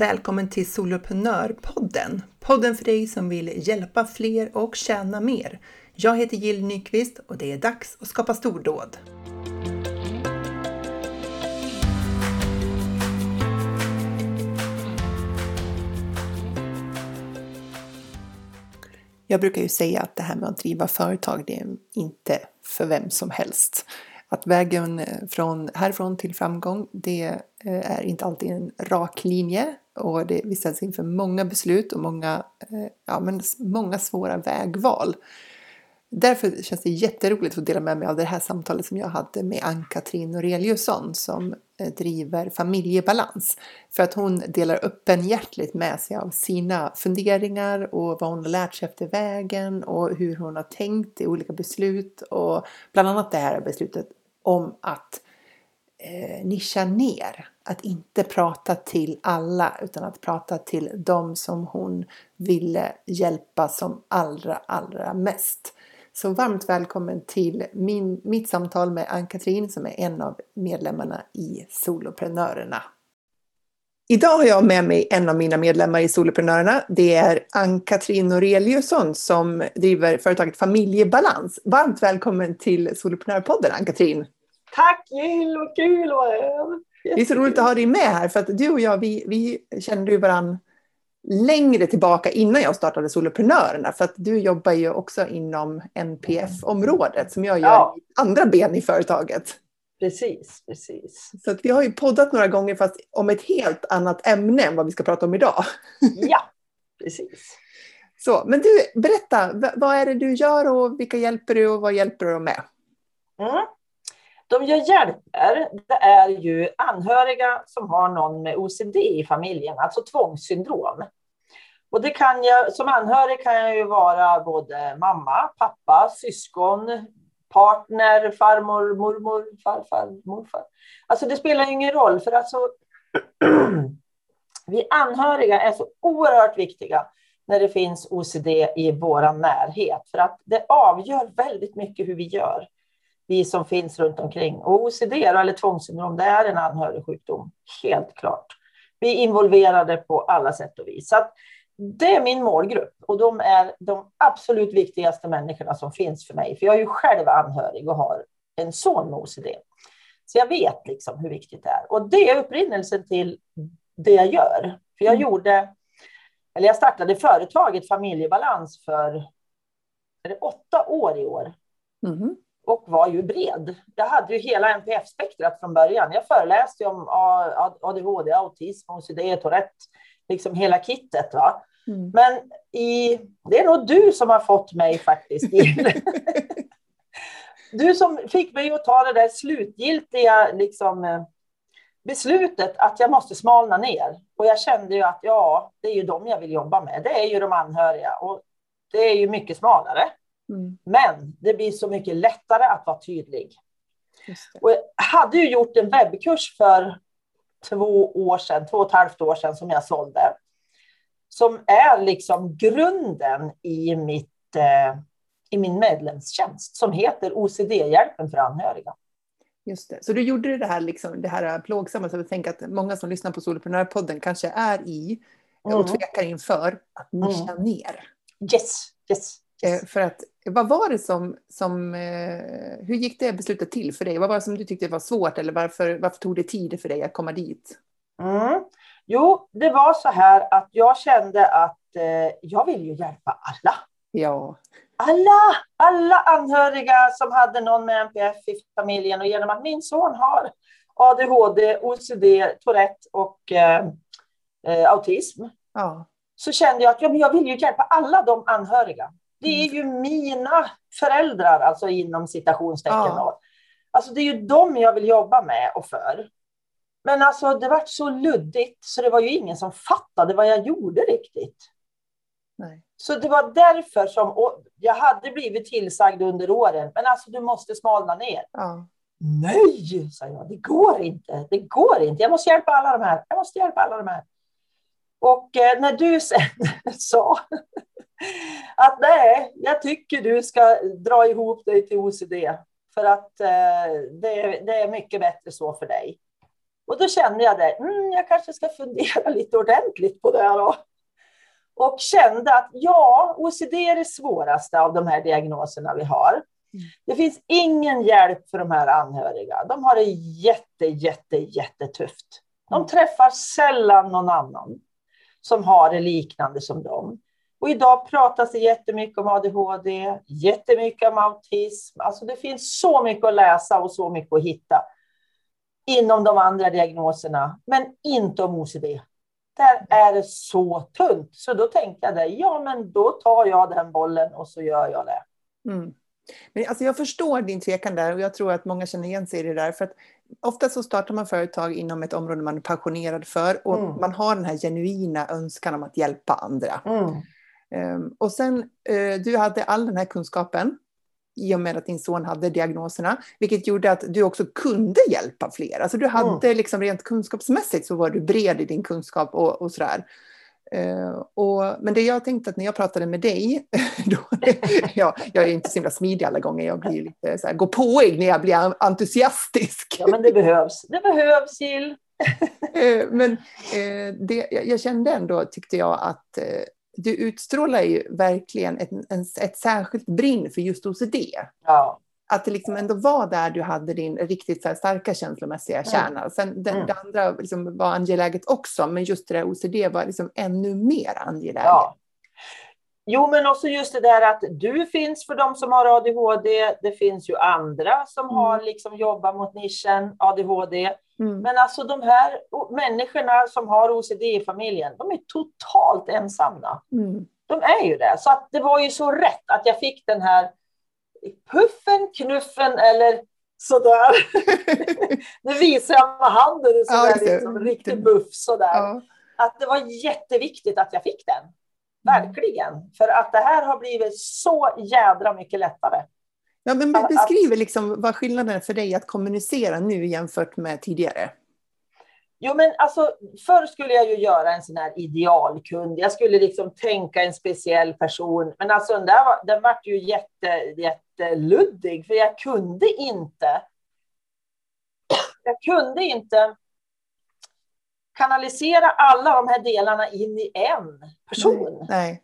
välkommen till Soloprenörpodden! Podden för dig som vill hjälpa fler och tjäna mer. Jag heter Jill Nyqvist och det är dags att skapa stordåd. Jag brukar ju säga att det här med att driva företag, det är inte för vem som helst. Att vägen eh, från härifrån till framgång, det eh, är inte alltid en rak linje och det, vi ställs inför många beslut och många, eh, ja, men många svåra vägval. Därför känns det jätteroligt att dela med mig av det här samtalet som jag hade med Ann-Katrin Noreliusson som eh, driver Familjebalans. För att hon delar öppenhjärtligt med sig av sina funderingar och vad hon har lärt sig efter vägen och hur hon har tänkt i olika beslut och bland annat det här beslutet om att eh, nischa ner. Att inte prata till alla utan att prata till dem som hon ville hjälpa som allra, allra mest. Så varmt välkommen till min, mitt samtal med Ann-Katrin som är en av medlemmarna i Soloprenörerna. Idag har jag med mig en av mina medlemmar i Soloprenörerna. Det är Ann-Katrin Noreliusson som driver företaget Familjebalans. Varmt välkommen till Soloprenörpodden Ann-Katrin. Tack Jill, vad kul att vara här. Det är så roligt att ha dig med här för att du och jag vi, vi kände ju varandra längre tillbaka innan jag startade Soloprenörerna för att du jobbar ju också inom NPF-området som jag gör ja. andra ben i företaget. Precis, precis. Så att vi har ju poddat några gånger fast om ett helt annat ämne än vad vi ska prata om idag. Ja, precis. Så, men du, berätta, vad är det du gör och vilka hjälper du och vad hjälper du med? Mm. De jag hjälper, det är ju anhöriga som har någon med OCD i familjen, alltså tvångssyndrom. Och det kan jag, som anhörig kan jag ju vara både mamma, pappa, syskon, partner, farmor, mormor, farfar, morfar. Alltså det spelar ingen roll, för alltså vi anhöriga är så oerhört viktiga när det finns OCD i vår närhet, för att det avgör väldigt mycket hur vi gör vi som finns runt omkring. Och OCD eller tvångssyndrom, det är en anhörigsjukdom, helt klart. Vi är involverade på alla sätt och vis. Så det är min målgrupp och de är de absolut viktigaste människorna som finns för mig. För jag är ju själv anhörig och har en son med OCD. Så jag vet liksom hur viktigt det är. Och det är upprinnelsen till det jag gör. För jag mm. gjorde, eller jag startade företaget Familjebalans för är det åtta år i år. Mm och var ju bred. Jag hade ju hela NPF-spektrat från början. Jag föreläste om ADHD, autism, OCD, Tourette, liksom hela kittet. Va? Mm. Men i, det är nog du som har fått mig faktiskt. du som fick mig att ta det där slutgiltiga liksom, beslutet att jag måste smalna ner. Och jag kände ju att ja, det är ju dem jag vill jobba med. Det är ju de anhöriga och det är ju mycket smalare. Mm. Men det blir så mycket lättare att vara tydlig. Och jag hade ju gjort en webbkurs för två år sedan, två och ett halvt år sedan som jag sålde. Som är liksom grunden i, mitt, eh, i min medlemstjänst som heter OCD-hjälpen för anhöriga. Just det. Så du gjorde det här, liksom, det här plågsamma, så jag tänker att många som lyssnar på Soloprenörpodden kanske är i och mm. tvekar inför att nischa mm. ner. Yes, yes. Eh, för att, vad var det som, som eh, hur gick det beslutet till för dig? Vad var det som du tyckte var svårt eller varför, varför tog det tid för dig att komma dit? Mm. Jo, det var så här att jag kände att eh, jag vill ju hjälpa alla. Ja. Alla, alla anhöriga som hade någon med NPF i familjen och genom att min son har ADHD, OCD, Tourette och eh, eh, autism. Ja. Så kände jag att ja, men jag vill ju hjälpa alla de anhöriga. Det är ju mina föräldrar, alltså inom citationstecken. Ja. Alltså det är ju dem jag vill jobba med och för. Men alltså det var så luddigt så det var ju ingen som fattade vad jag gjorde riktigt. Nej. Så det var därför som jag hade blivit tillsagd under åren, men alltså du måste smalna ner. Ja. Nej, sa jag, det går inte. Det går inte. Jag måste hjälpa alla de här. Jag måste hjälpa alla de här. Och eh, när du sen sa att nej, jag tycker du ska dra ihop dig till OCD för att eh, det, det, är mycket bättre så för dig. Och då kände jag det, mm, jag kanske ska fundera lite ordentligt på det här då. Och kände att ja, OCD är det svåraste av de här diagnoserna vi har. Mm. Det finns ingen hjälp för de här anhöriga. De har det jätte, jätte, jättetufft. De mm. träffar sällan någon annan som har det liknande som dem. Och idag pratas det jättemycket om ADHD, jättemycket om autism. Alltså det finns så mycket att läsa och så mycket att hitta inom de andra diagnoserna, men inte om OCD. Där är det så tunt. Så då tänkte jag det, ja men då tar jag den bollen och så gör jag det. Mm. Men alltså jag förstår din tvekan där och jag tror att många känner igen sig i det där. För att ofta så startar man företag inom ett område man är passionerad för och mm. man har den här genuina önskan om att hjälpa andra. Mm. Um, och sen, uh, du hade all den här kunskapen i och med att din son hade diagnoserna, vilket gjorde att du också kunde hjälpa fler. Alltså du hade mm. liksom rent kunskapsmässigt så var du bred i din kunskap och, och sådär. Uh, och, men det jag tänkte att när jag pratade med dig, då, ja, jag är inte så himla smidig alla gånger, jag blir lite så här, gå påig när jag blir entusiastisk. Ja, men det behövs. Det behövs, Jill. uh, men uh, det, jag, jag, kände ändå, tyckte jag, att du utstrålar ju verkligen ett, en, ett särskilt brinn för just OCD. Ja. Att det liksom ändå var där du hade din riktigt så starka känslomässiga kärna. Mm. Sen den, mm. det andra liksom var angeläget också, men just det där OCD var liksom ännu mer angeläget. Ja. Jo, men också just det där att du finns för de som har ADHD. Det finns ju andra som mm. har liksom jobbat mot nischen ADHD. Mm. Men alltså de här människorna som har OCD i familjen, de är totalt ensamma. Mm. De är ju det. Så att det var ju så rätt att jag fick den här puffen, knuffen eller sådär. nu visar jag med handen, sådär, ja, liksom, riktig buff sådär. Ja. Att det var jätteviktigt att jag fick den. Verkligen. För att det här har blivit så jädra mycket lättare. Ja, men beskriv liksom vad skillnaden är för dig att kommunicera nu jämfört med tidigare. Jo, men alltså, förr skulle jag ju göra en sån här idealkund. Jag skulle liksom tänka en speciell person. Men alltså, den, där var, den vart ju jätte, jätteluddig, för jag kunde inte. Jag kunde inte kanalisera alla de här delarna in i en person. Nej, nej.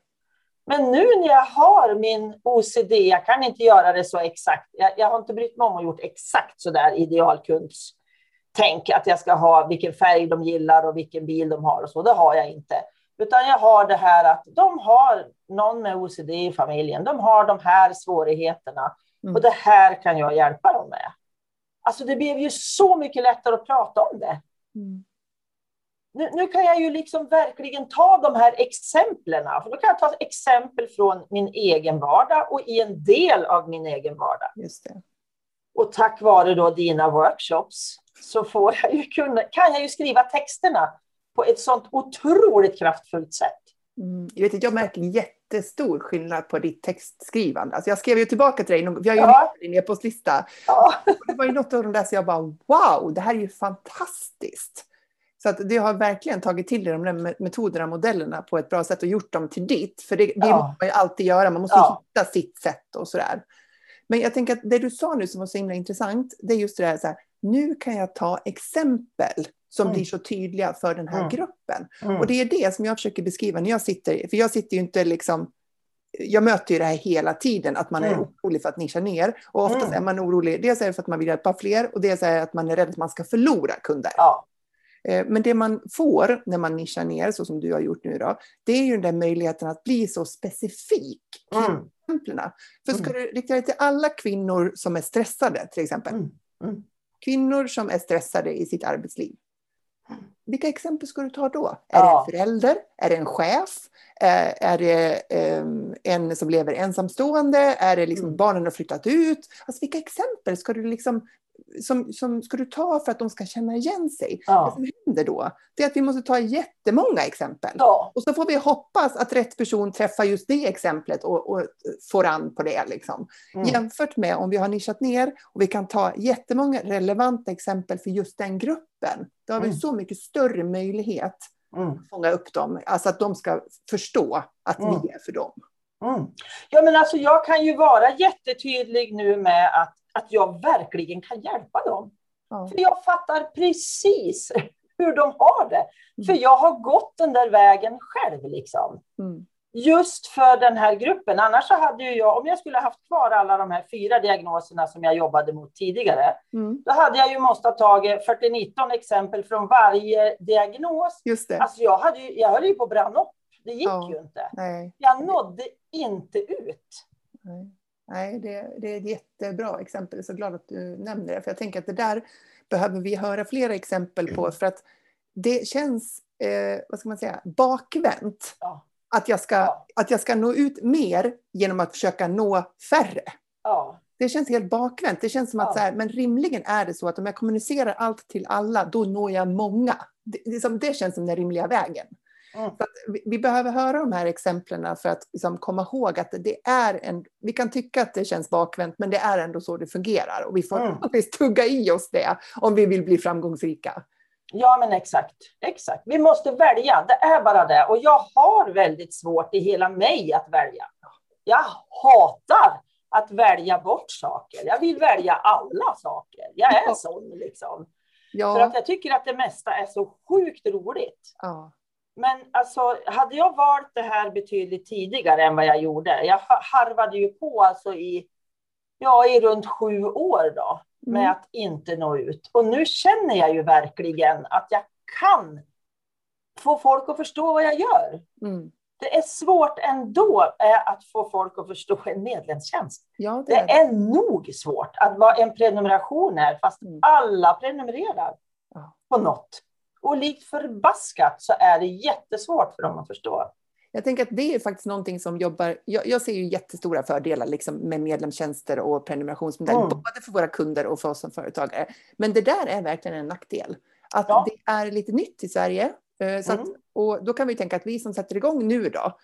Men nu när jag har min OCD, jag kan inte göra det så exakt. Jag, jag har inte brytt mig om att gjort exakt så där idealkundstänk, att jag ska ha vilken färg de gillar och vilken bil de har och så. Det har jag inte. Utan jag har det här att de har någon med OCD i familjen. De har de här svårigheterna mm. och det här kan jag hjälpa dem med. Alltså det blev ju så mycket lättare att prata om det. Mm nu, nu, kan jag ju liksom verkligen ta de här exemplen. För då kan jag ta exempel från min egen vardag och i en del av min egen vardag. Just det. Och tack vare då dina workshops så får jag ju kunna, kan jag ju skriva texterna på ett sånt otroligt kraftfullt sätt. Mm, jag, vet, jag märker jättestor skillnad på ditt textskrivande. Alltså jag skrev ju tillbaka till dig, vi har ju ja. din e-postlista. Ja. Det var ju något av de där så jag bara wow, det här är ju fantastiskt. Så att det har verkligen tagit till dig de där metoderna och modellerna på ett bra sätt och gjort dem till ditt. För det, det ja. måste man ju alltid göra, man måste ja. hitta sitt sätt och sådär. Men jag tänker att det du sa nu som var så himla intressant, det är just det där så här, nu kan jag ta exempel som mm. blir så tydliga för den här mm. gruppen. Mm. Och det är det som jag försöker beskriva när jag sitter, för jag sitter ju inte liksom jag möter ju det här hela tiden, att man är mm. orolig för att nischa ner. Och oftast mm. är man orolig, dels är det för att man vill hjälpa fler och dels är det att man är rädd att man ska förlora kunder. Ja. Eh, men det man får när man nischar ner, så som du har gjort nu då, det är ju den där möjligheten att bli så specifik mm. exemplen. För ska mm. du rikta dig till alla kvinnor som är stressade, till exempel. Mm. Mm. Kvinnor som är stressade i sitt arbetsliv. Vilka exempel ska du ta då? Är det en förälder? Är det en chef? Eh, är det ehm, en som lever ensamstående? Är det liksom mm. barnen har flyttat ut? Alltså vilka exempel ska du liksom som, som ska du ta för att de ska känna igen sig? Ja. Det som händer då, det är att vi måste ta jättemånga exempel. Ja. Och så får vi hoppas att rätt person träffar just det exemplet och, och får an på det. Liksom. Mm. Jämfört med om vi har nischat ner och vi kan ta jättemånga relevanta exempel för just den gruppen. Då har vi mm. så mycket större möjlighet mm. att fånga upp dem. Alltså att de ska förstå att mm. vi är för dem. Mm. Ja, men alltså jag kan ju vara jättetydlig nu med att att jag verkligen kan hjälpa dem. Ja. För jag fattar precis hur de har det. Mm. För jag har gått den där vägen själv. Liksom. Mm. Just för den här gruppen. Annars så hade ju jag, om jag skulle haft kvar alla de här fyra diagnoserna som jag jobbade mot tidigare, mm. då hade jag ju måste ha tagit 40-19 exempel från varje diagnos. Just det. Alltså jag, hade ju, jag höll ju på att bränna upp. Det gick ja. ju inte. Nej. Jag nådde inte ut. Nej. Nej, det, det, är ett jättebra exempel. Jag är så glad att du nämner det. För jag tänker att det där behöver vi höra flera exempel på. För att det känns, eh, vad ska man säga, bakvänt. Ja. Att, jag ska, ja. att jag ska nå ut mer genom att försöka nå färre. Ja. Det känns helt bakvänt. Det känns som att så här, men rimligen är det så att om jag kommunicerar allt till alla, då når jag många. Det, det, det känns som den rimliga vägen. Mm. Vi, vi, behöver höra de här exemplen för att liksom komma ihåg att det är en... Vi kan tycka att det känns bakvänt, men det är ändå så det fungerar. Och vi får mm. faktiskt tugga i oss det om vi vill bli framgångsrika. Ja, men exakt. exakt. Vi måste välja, det är bara det. Och jag har väldigt svårt i hela mig att välja. Jag hatar att välja bort saker. Jag vill välja alla saker. Jag är sån liksom. Ja. För att jag tycker att det mesta är så sjukt roligt. Ja. Men alltså, hade jag valt det här betydligt tidigare än vad jag gjorde, jag harvade ju på alltså i, ja, i runt sju år då, med mm. att inte nå ut. Och nu känner jag ju verkligen att jag kan få folk att förstå vad jag gör. Mm. Det är svårt ändå eh, att få folk att förstå en medlemstjänst. Ja, det, är det. är nog svårt att vad en prenumeration är, fast mm. alla prenumererar på något. Och likt förbaskat så är det jättesvårt för dem att förstå. Jag tänker att det är faktiskt någonting som jobbar... Jag, jag ser ju jättestora fördelar liksom med medlemstjänster och prenumerationsmodell, mm. både för våra kunder och för oss som företagare. Men det där är verkligen en nackdel. Att ja. det är lite nytt i Sverige. Eh, så att, mm. och då kan vi tänka att vi som sätter igång nu då,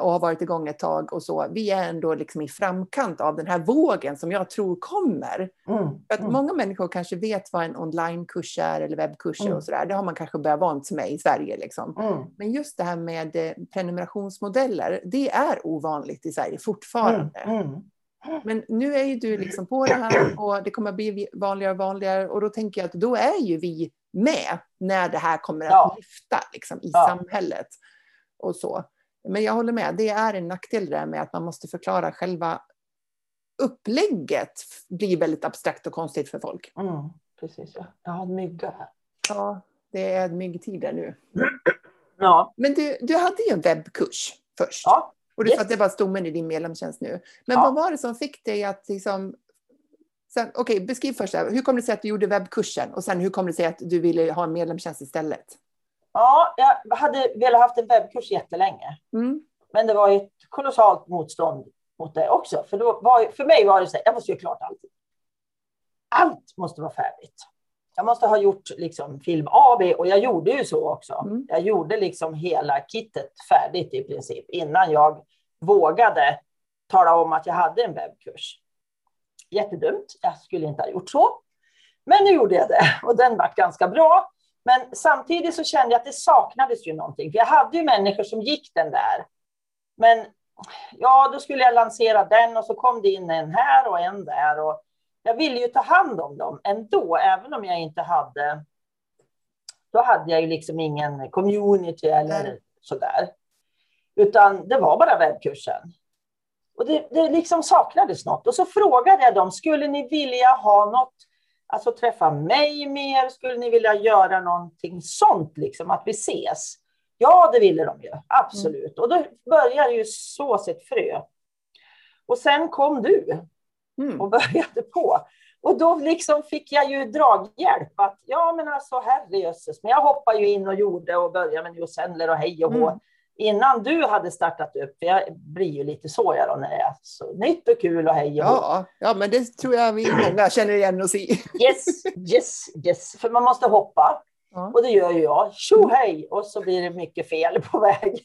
och har varit igång ett tag och så. Vi är ändå liksom i framkant av den här vågen som jag tror kommer. Mm. För att mm. Många människor kanske vet vad en onlinekurs är eller webbkurser mm. och sådär. Det har man kanske börjat vant med i Sverige. Liksom. Mm. Men just det här med eh, prenumerationsmodeller, det är ovanligt i Sverige fortfarande. Mm. Men nu är ju du liksom på det här och det kommer bli vanligare och vanligare och då tänker jag att då är ju vi med när det här kommer att ja. lyfta liksom, i ja. samhället. Och så. Men jag håller med, det är en nackdel där med att man måste förklara själva upplägget blir väldigt abstrakt och konstigt för folk. Mm, precis, ja. Jag har mygga här. Ja, det är myggtider nu. Ja. Men du, du hade ju en webbkurs först. Ja. Och du yes. sa att det var stommen i din medlemstjänst nu. Men ja. vad var det som fick dig att liksom... Okej, okay, beskriv först. Hur kom det sig att du gjorde webbkursen? Och sen hur kom det sig att du ville ha en medlemstjänst istället? Ja, jag hade velat haft en webbkurs jättelänge. Mm. Men det var ett kolossalt motstånd mot det också. För, då var, för mig var det så här, jag måste göra klart allt. Allt måste vara färdigt. Jag måste ha gjort liksom film A, B och jag gjorde ju så också. Mm. Jag gjorde liksom hela kittet färdigt i princip innan jag vågade tala om att jag hade en webbkurs. Jättedumt. Jag skulle inte ha gjort så. Men nu gjorde jag det och den var ganska bra. Men samtidigt så kände jag att det saknades ju någonting. Jag hade ju människor som gick den där. Men ja, då skulle jag lansera den och så kom det in en här och en där. Och jag ville ju ta hand om dem ändå, även om jag inte hade... Då hade jag ju liksom ingen community eller mm. så där. Utan det var bara webbkursen. Och det, det liksom saknades något. Och så frågade jag dem, skulle ni vilja ha något Alltså träffa mig mer, skulle ni vilja göra någonting sånt, liksom att vi ses? Ja, det ville de ju, absolut. Mm. Och då började ju sås ett frö. Och sen kom du mm. och började på. Och då liksom fick jag ju draghjälp. Att, ja, men alltså herrejösses. Men jag hoppade ju in och gjorde och började med newsendler och hej och hå. Mm innan du hade startat upp, för jag blir ju lite så jag då när det är så nytt och kul och hej och ja, ja, men det tror jag vi många känner igen oss i. Yes, yes, yes, för man måste hoppa. Ja. Och det gör ju jag. Tjo hej! Och så blir det mycket fel på vägen.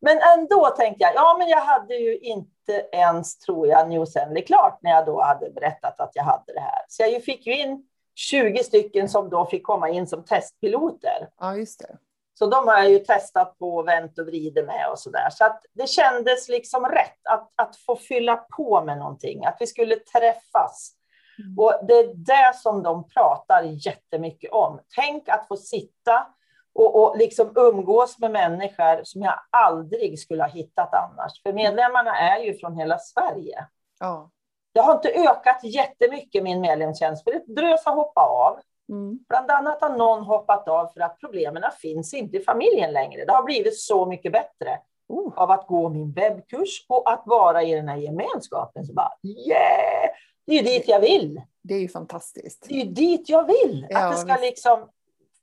Men ändå tänkte jag, ja men jag hade ju inte ens, tror jag, Newsendly klart när jag då hade berättat att jag hade det här. Så jag fick ju in 20 stycken som då fick komma in som testpiloter. Ja, just det. Så de har jag ju testat på och vänt och vridit med och så där. Så att det kändes liksom rätt att, att få fylla på med någonting, att vi skulle träffas. Mm. Och det är det som de pratar jättemycket om. Tänk att få sitta och, och liksom umgås med människor som jag aldrig skulle ha hittat annars. För medlemmarna är ju från hela Sverige. Ja. Det har inte ökat jättemycket min medlemstjänst, för ett drös har hoppat av. Mm. Bland annat har någon hoppat av för att problemen finns inte i familjen längre. Det har blivit så mycket bättre Oh. av att gå min webbkurs och att vara i den här gemenskapen. Så bara, yeah! Det är ju dit jag vill. Det är ju fantastiskt. Det är ju dit jag vill. Ja, att det ska liksom,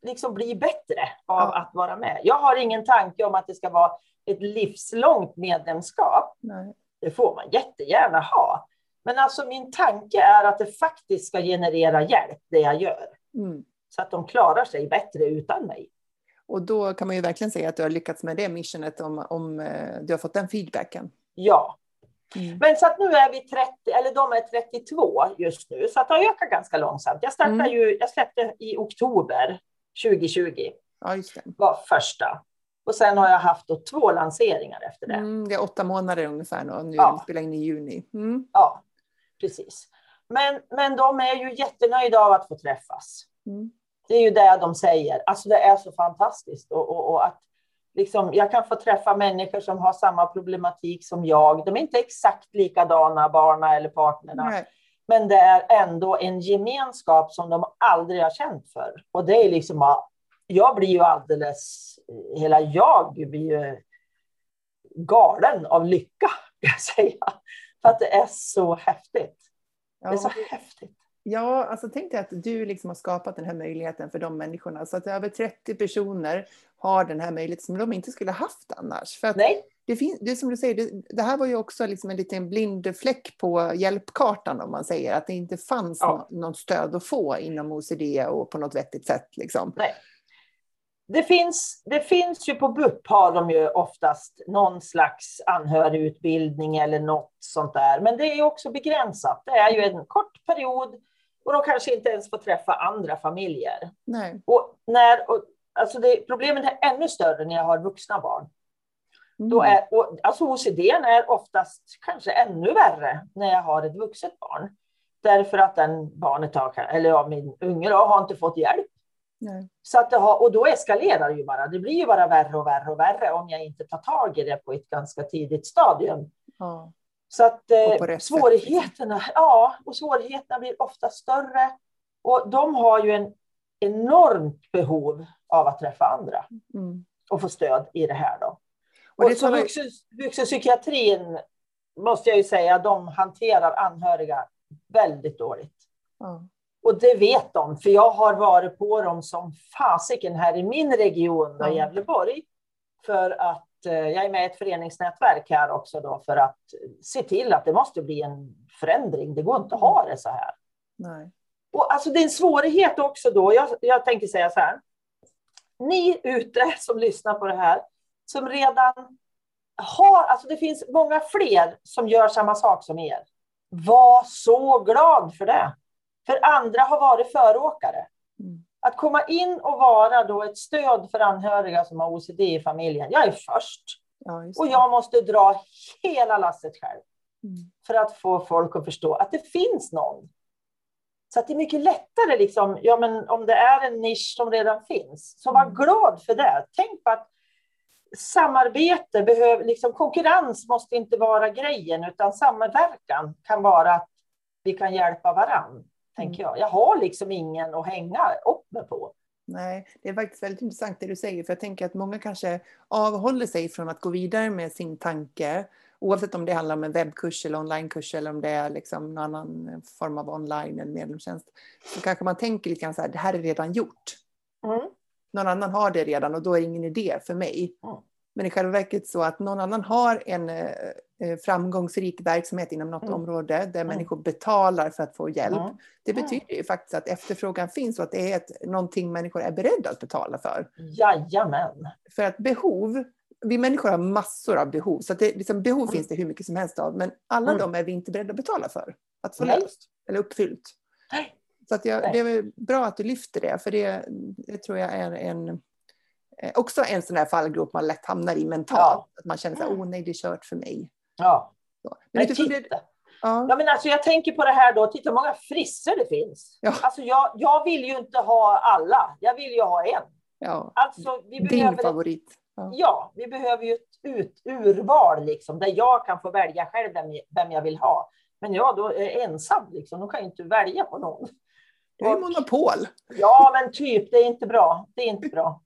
liksom bli bättre av Ja. att vara med. Jag har ingen tanke om att det ska vara ett livslångt medlemskap. Nej. Det får man jättegärna ha. Men alltså min tanke är att det faktiskt ska generera hjälp, det jag gör. Mm. Så att de klarar sig bättre utan mig. Och då kan man ju verkligen säga att du har lyckats med det missionet om, om eh, du har fått den feedbacken. Ja, Mm. men så att nu är vi 30, eller de är 32 just nu, så att det har ökat ganska långsamt. Jag startade Mm. ju, jag släppte i oktober 2020, Ja, just det. var första. Och sen har jag haft då två lanseringar efter det. Mm, det är åtta månader ungefär nu och nu Ja. spelar in i juni. Mm. Ja, precis. Men, men de är ju jättenöjda av att få träffas. Mm. Det är ju det de säger. Alltså det är så fantastiskt. Och, och, och att liksom, jag kan få träffa människor som har samma problematik som jag. De är inte exakt likadana, barnen eller partnerna. Nej. Men det är ändå en gemenskap som de aldrig har känt för. Och det är liksom, ja, jag blir ju alldeles, hela jag blir ju galen av lycka, jag säga. För att det är så häftigt. Det är så Ja, häftigt. Ja, alltså tänk dig att du liksom har skapat den här möjligheten för de människorna. Så att över 30 personer har den här möjligheten som de inte skulle haft annars. För Nej, det, finns, det som du säger, det, det här var ju också liksom en liten blind fläck på hjälpkartan om man säger. Att det inte fanns Ja. nå, någon stöd att få inom OCD och på något vettigt sätt. Liksom. nej. Det finns, det finns ju på BUP har de ju oftast någon slags anhörigutbildning eller något sånt där. Men det är också begränsat. Det är ju en kort period och de kanske inte ens får träffa andra familjer. Nej. Och när, och, alltså det, problemet är ännu större när jag har vuxna barn. Mm. Då är, och, alltså OCD är oftast kanske ännu värre när jag har ett vuxet barn. Därför att den barnet har, eller ja, min unge då, har inte fått hjälp. Nej. Så att det har, och då eskalerar det ju bara. Det blir ju bara värre och värre och värre om jag inte tar tag i det på ett ganska tidigt stadium. Ja. Så att eh, sätt, liksom. svårigheterna, ja, och svårigheterna blir ofta större. Och de har ju en enormt behov av att träffa andra Mm. och få stöd i det här då. Och Och, det så talar vuxen, vuxenpsykiatrin måste jag ju säga, de hanterar anhöriga väldigt dåligt. Ja. Och det vet de, för jag har varit på dem som fasiken här i min region, Ja. Gävleborg. För att eh, jag är med i ett föreningsnätverk här också då, för att se till att det måste bli en förändring. Det går inte att ha det så här. Nej. Och alltså det är en svårighet också då. Jag, jag tänker säga så här. Ni ute som lyssnar på det här, som redan har, alltså det finns många fler som gör samma sak som er. Var så glad för det. För andra har varit föråkare. Mm. Att komma in och vara då ett stöd för anhöriga som har OCD i familjen. Jag är först Ja, och jag måste dra hela lasset själv Mm. för att få folk att förstå att det finns någon. Så att det är mycket lättare, liksom, ja, men om det är en nisch som redan finns, så var Mm. glad för det. Tänk på att samarbete behöver, liksom, konkurrens måste inte vara grejen, utan samverkan kan vara att vi kan hjälpa varann, tänker jag. Jag har liksom ingen att hänga upp mig på. Nej, det är faktiskt väldigt intressant det du säger, för jag tänker att många kanske avhåller sig från att gå vidare med sin tanke, oavsett om det handlar om en webbkurs eller onlinekurs eller om det är liksom någon annan form av online eller medlemstjänst. Så kanske man tänker lite grann så här, det här är redan gjort. Mm. Någon annan har det redan och då är det ingen idé för mig. Mm. Men i själva verket så att någon annan har en eh, framgångsrik verksamhet inom något Mm. område där människor betalar för att få hjälp. Mm. Det Mm. betyder ju faktiskt att efterfrågan finns och att det är ett, någonting människor är beredda att betala för. Jajamän. För att behov, vi människor har massor av behov, så att det, liksom, behov Mm. finns det hur mycket som helst av, men alla Mm. de är vi inte beredda att betala för. Att få Nej. löst eller uppfyllt. Nej. Så att jag, det är bra att du lyfter det, för det, det tror jag är en, eh, också en sån där fallgrop man lätt hamnar i mentalt. Ja. Att man känner så här, oh nej, det är kört för mig. Ja. Men Men utifrån det, titta. Ja. ja. men alltså jag tänker på det här då, titta hur många frisser det finns. Ja. Alltså jag, jag vill ju inte ha alla, jag vill ju ha en. Ja. Alltså, vi Din behöver favorit. Ja. ja. vi behöver ju ett ut, urval liksom, där jag kan få välja själv vem, vem jag vill ha. Men jag då är ensam, liksom. då kan jag inte välja på någon. Det är monopol. Ja, men typ, det är inte bra. Det är inte bra.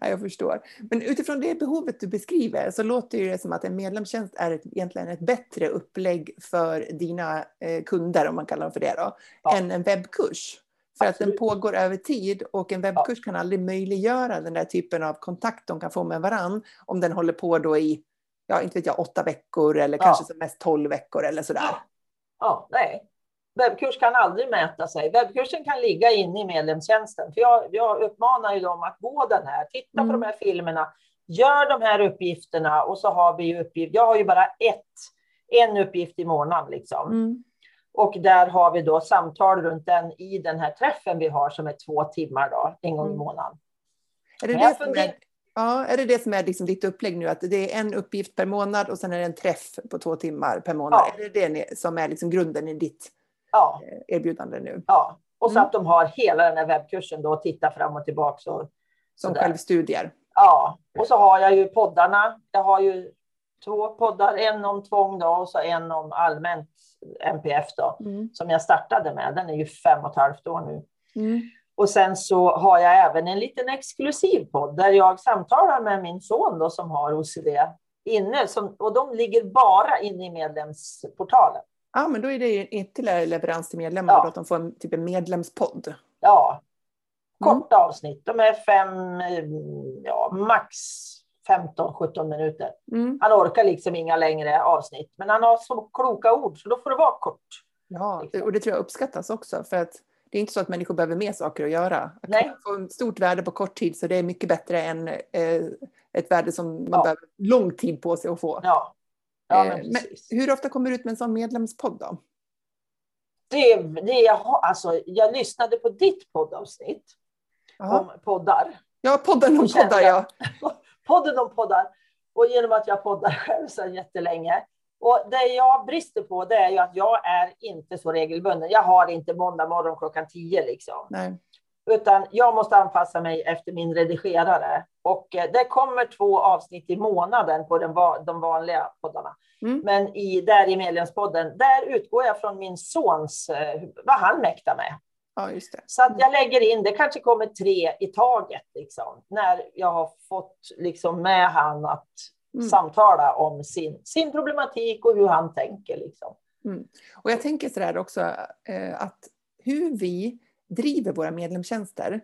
Ja, jag förstår. Men utifrån det behovet du beskriver så låter det som att en medlemstjänst är ett, egentligen ett bättre upplägg för dina eh, kunder, om man kallar dem för det, då, ja. än en webbkurs. För Absolut. att den pågår över tid och en webbkurs ja. kan aldrig möjliggöra den där typen av kontakt de kan få med varann om den håller på då i, ja inte vet jag, åtta veckor eller kanske som mest tolv veckor eller sådär. Ja nej. Webbkurs kan aldrig mäta sig. Webbkursen kan ligga inne i medlemstjänsten. För jag, jag uppmanar ju dem att gå den här, titta mm. på de här filmerna, gör de här uppgifterna och så har vi ju uppgift. Jag har ju bara ett, en uppgift i månaden liksom. Mm. Och där har vi då samtal runt den i den här träffen vi har som är två timmar då, en gång i mm. månaden. Är det, det som är, ja, är det det som är liksom ditt upplägg nu? Att det är en uppgift per månad och sen är det en träff på två timmar per månad? Ja. Är det det som är liksom grunden i ditt ja. Eh, erbjudande nu? Ja, och så mm. att de har hela den här webbkursen då och titta fram och tillbaka. Så, som självstudier? Ja, och så har jag ju poddarna. Jag har ju två poddar, en om tvång då, och så en om allmänt MPF då, mm. som jag startade med. Den är ju fem och ett halvt år nu. Mm. Och sen så har jag även en liten exklusiv podd där jag samtalar med min son då, som har OCD inne. Som, och de ligger bara inne i medlemsportalen. Ja, men då är det ytterligare leverans till medlemmar, ja. att de får en, typ en medlemspodd. Ja, korta mm. avsnitt. De är fem, ja, max 15-17 minuter. Mm. Han orkar liksom inga längre avsnitt, men han har så kloka ord så då får det vara kort. Ja, liksom. och det tror jag uppskattas också för att det är inte så att människor behöver mer saker att göra. Att Nej. få ett stort värde på kort tid så det är mycket bättre än eh, ett värde som man ja. behöver lång tid på sig att få. Ja. Ja, men, eh, men hur ofta kommer du ut med en sån medlemspodd då? Det, det jag, alltså, jag lyssnade på ditt poddavsnitt Aha. om poddar. Ja, podden om poddar, ja. podden om poddar. Och genom att jag poddar själv sedan jättelänge. Och det jag brister på det är ju att jag är inte så regelbunden. Jag har inte måndag morgon klockan tio liksom. Nej. Utan jag måste anpassa mig efter min redigerare. Och eh, det kommer två avsnitt i månaden på den, de vanliga poddarna. Mm. Men i, där i medlemspodden, där utgår jag från min sons, eh, vad han mäktar med. Ja, just det. Så att jag lägger in, det kanske kommer tre i taget, liksom, när jag har fått liksom, med han att mm. samtala om sin, sin problematik och hur han tänker. Liksom. Mm. Och jag tänker så där också, eh, att hur vi driver våra medlemstjänster,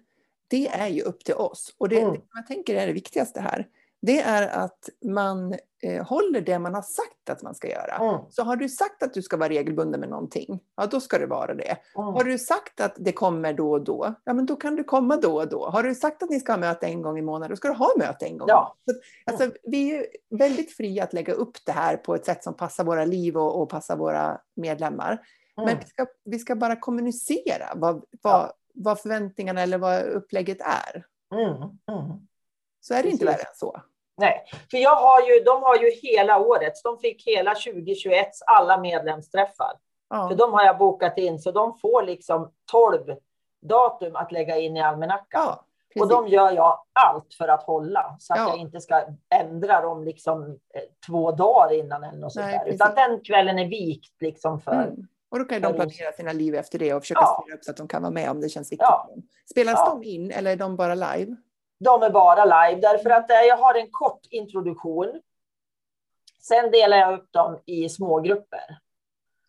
det är ju upp till oss. Och det, mm. det jag tänker är det viktigaste här, det är att man eh, håller det man har sagt att man ska göra. Mm. Så har du sagt att du ska vara regelbunden med någonting, ja då ska det vara det. Mm. Har du sagt att det kommer då och då, ja men då kan du komma då och då. Har du sagt att ni ska ha möte en gång i månaden, då ska du ha möte en gång. Ja. Så, alltså, vi är väldigt fria att lägga upp det här på ett sätt som passar våra liv och, och passar våra medlemmar. Mm. Men vi ska, vi ska bara kommunicera vad, vad, vad förväntningarna eller vad upplägget är. Mm. Mm. Så är det inte värre än så. Nej, för jag har ju, de har ju hela året. De fick hela 2021 alla medlemsträffar. Ja. För de har jag bokat in, så de får liksom 12 datum att lägga in i almanackan. Ja, och de gör jag allt för att hålla, så att ja. jag inte ska ändra dem liksom eh, två dagar innan eller något sånt där. Utan den kvällen är vikt liksom för... Mm. Och då kan de planera sina liv efter det och försöka ja. styra upp så att de kan vara med om det känns viktigt. Ja. Spelas ja. de in eller är de bara live? De är bara live därför att jag har en kort introduktion. Sen delar jag upp dem i smågrupper.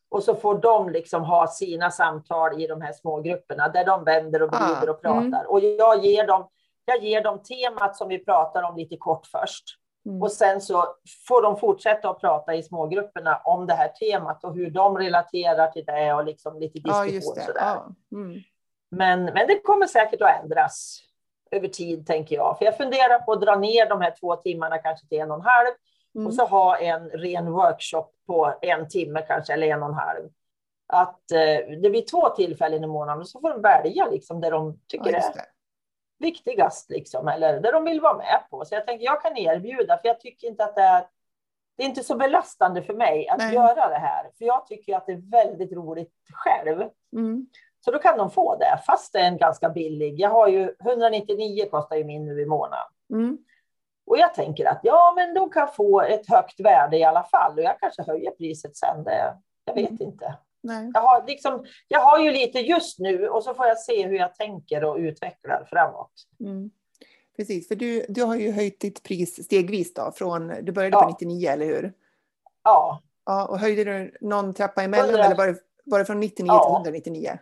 Och så får de liksom ha sina samtal i de här smågrupperna där de vänder och vrider ah, och pratar. Mm. Och jag ger, dem, jag ger dem temat som vi pratar om lite kort först. Mm. Och sen så får de fortsätta att prata i smågrupperna om det här temat och hur de relaterar till det och liksom lite diskussion. Ja, sådär. Ja. Mm. Men, men det kommer säkert att ändras över tid, tänker jag. För jag funderar på att dra ner de här två timmarna kanske till en och en halv mm. och så ha en ren workshop på en timme kanske, eller en och en halv. Att eh, det blir två tillfällen i månaden och så får de välja liksom det de tycker ja, är viktigast, liksom, eller det de vill vara med på. Så jag tänker jag kan erbjuda, för jag tycker inte att det är det är inte så belastande för mig att Nej. göra det här. För jag tycker att det är väldigt roligt själv. Mm. Så då kan de få det, fast det är en ganska billig. Jag har ju 199 kostar ju min nu i månaden. Mm. Och jag tänker att ja, men de kan få ett högt värde i alla fall. Och jag kanske höjer priset sen. Det, jag vet Mm. inte. Nej. Jag har, liksom, jag har ju lite just nu och så får jag se hur jag tänker och utvecklar framåt. Mm. Precis, för du, du har ju höjt ditt pris stegvis då. Från, du började Ja. på 99, eller hur? Ja, Ja, och höjde du någon trappa emellan 100. eller var det, var det från 99 Ja. till 199?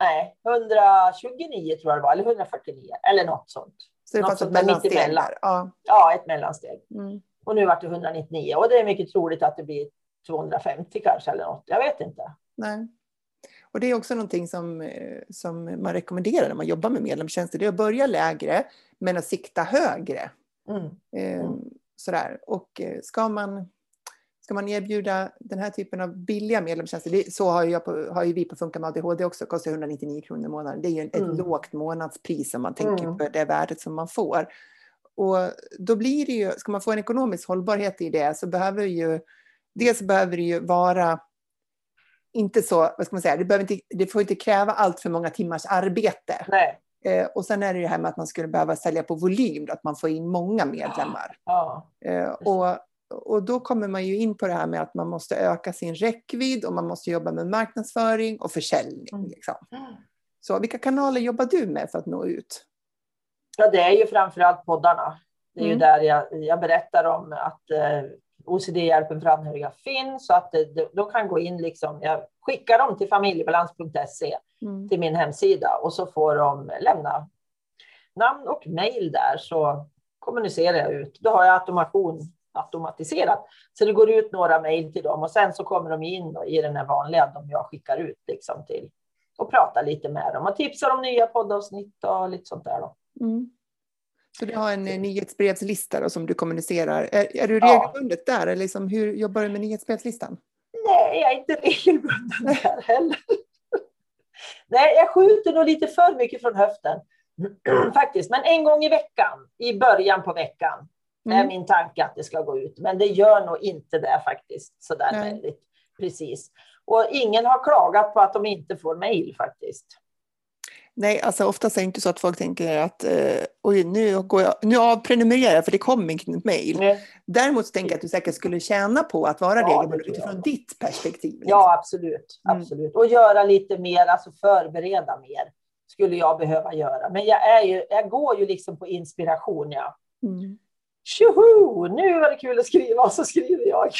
nej, 129 tror jag det var, eller 149, eller något sånt. Så det fanns ett mellansteg där. Ja. Ja, ett mellansteg. Mm. Och nu vart det 199 och det är mycket troligt att det blir 250 kanske eller något. Jag vet inte. Nej. Och det är också någonting som, eh, som man rekommenderar när man jobbar med medlemstjänster. Det är att börja lägre men att sikta högre. Mm. Eh, Mm. Sådär. Och eh, ska man, ska man erbjuda den här typen av billiga medlemstjänster, det, så har, jag på, har ju vi på Funka med ADHD också, kostar 199 kronor i månaden. Det är ju ett Mm. lågt månadspris om man tänker Mm. på det värdet som man får. Och då blir det ju, ska man få en ekonomisk hållbarhet i det så behöver ju, dels behöver det ju vara inte så, vad ska man säga, det, inte, det får inte kräva allt för många timmars arbete. Nej. Eh, och sen är det ju det här med att man skulle behöva sälja på volym, då, att man får in många medlemmar. Ja. Eh, och, och då kommer man ju in på det här med att man måste öka sin räckvidd och man måste jobba med marknadsföring och försäljning. Mm. Liksom. Så vilka kanaler jobbar du med för att nå ut? ja, det är ju framförallt poddarna. Det är ju Mm. där jag, jag berättar om att eh, OCD-hjälpen för anhöriga finns så att det, de, kan gå in liksom. Jag skickar dem till familjebalans.se Mm. till min hemsida och så får de lämna namn och mejl där så kommunicerar jag ut. Då har jag automation automatiserat. Så det går ut några mejl till dem och sen så kommer de in i den här vanliga de jag skickar ut liksom till och pratar lite med dem och tipsar om nya poddavsnitt och lite sånt där. Då. Mm. Så du har en eh, nyhetsbrevslista då, som du kommunicerar. Är, är du Ja. regelbundet där? Eller liksom, hur jobbar du med nyhetsbrevslistan? Nej, jag är inte regelbunden där heller. Nej, jag skjuter nog lite för mycket från höften faktiskt. Men en gång i veckan, i början på veckan, är Mm. min tanke att det ska gå ut. Men det gör nog inte det faktiskt så där väldigt precis. Och ingen har klagat på att de inte får mejl faktiskt. Nej, alltså oftast är det inte så att folk tänker att eh, oj, nu, går jag, nu avprenumererar jag för det kommer inget mejl. Däremot tänker jag att du säkert skulle tjäna på att vara Ja, regelbunden utifrån ditt perspektiv. liksom. Ja, absolut. Mm. absolut. Och göra lite mer, alltså förbereda mer skulle jag behöva göra. Men jag, är ju, jag går ju liksom på inspiration. Ja. Mm. Tjoho! Nu var det kul att skriva och så skriver jag.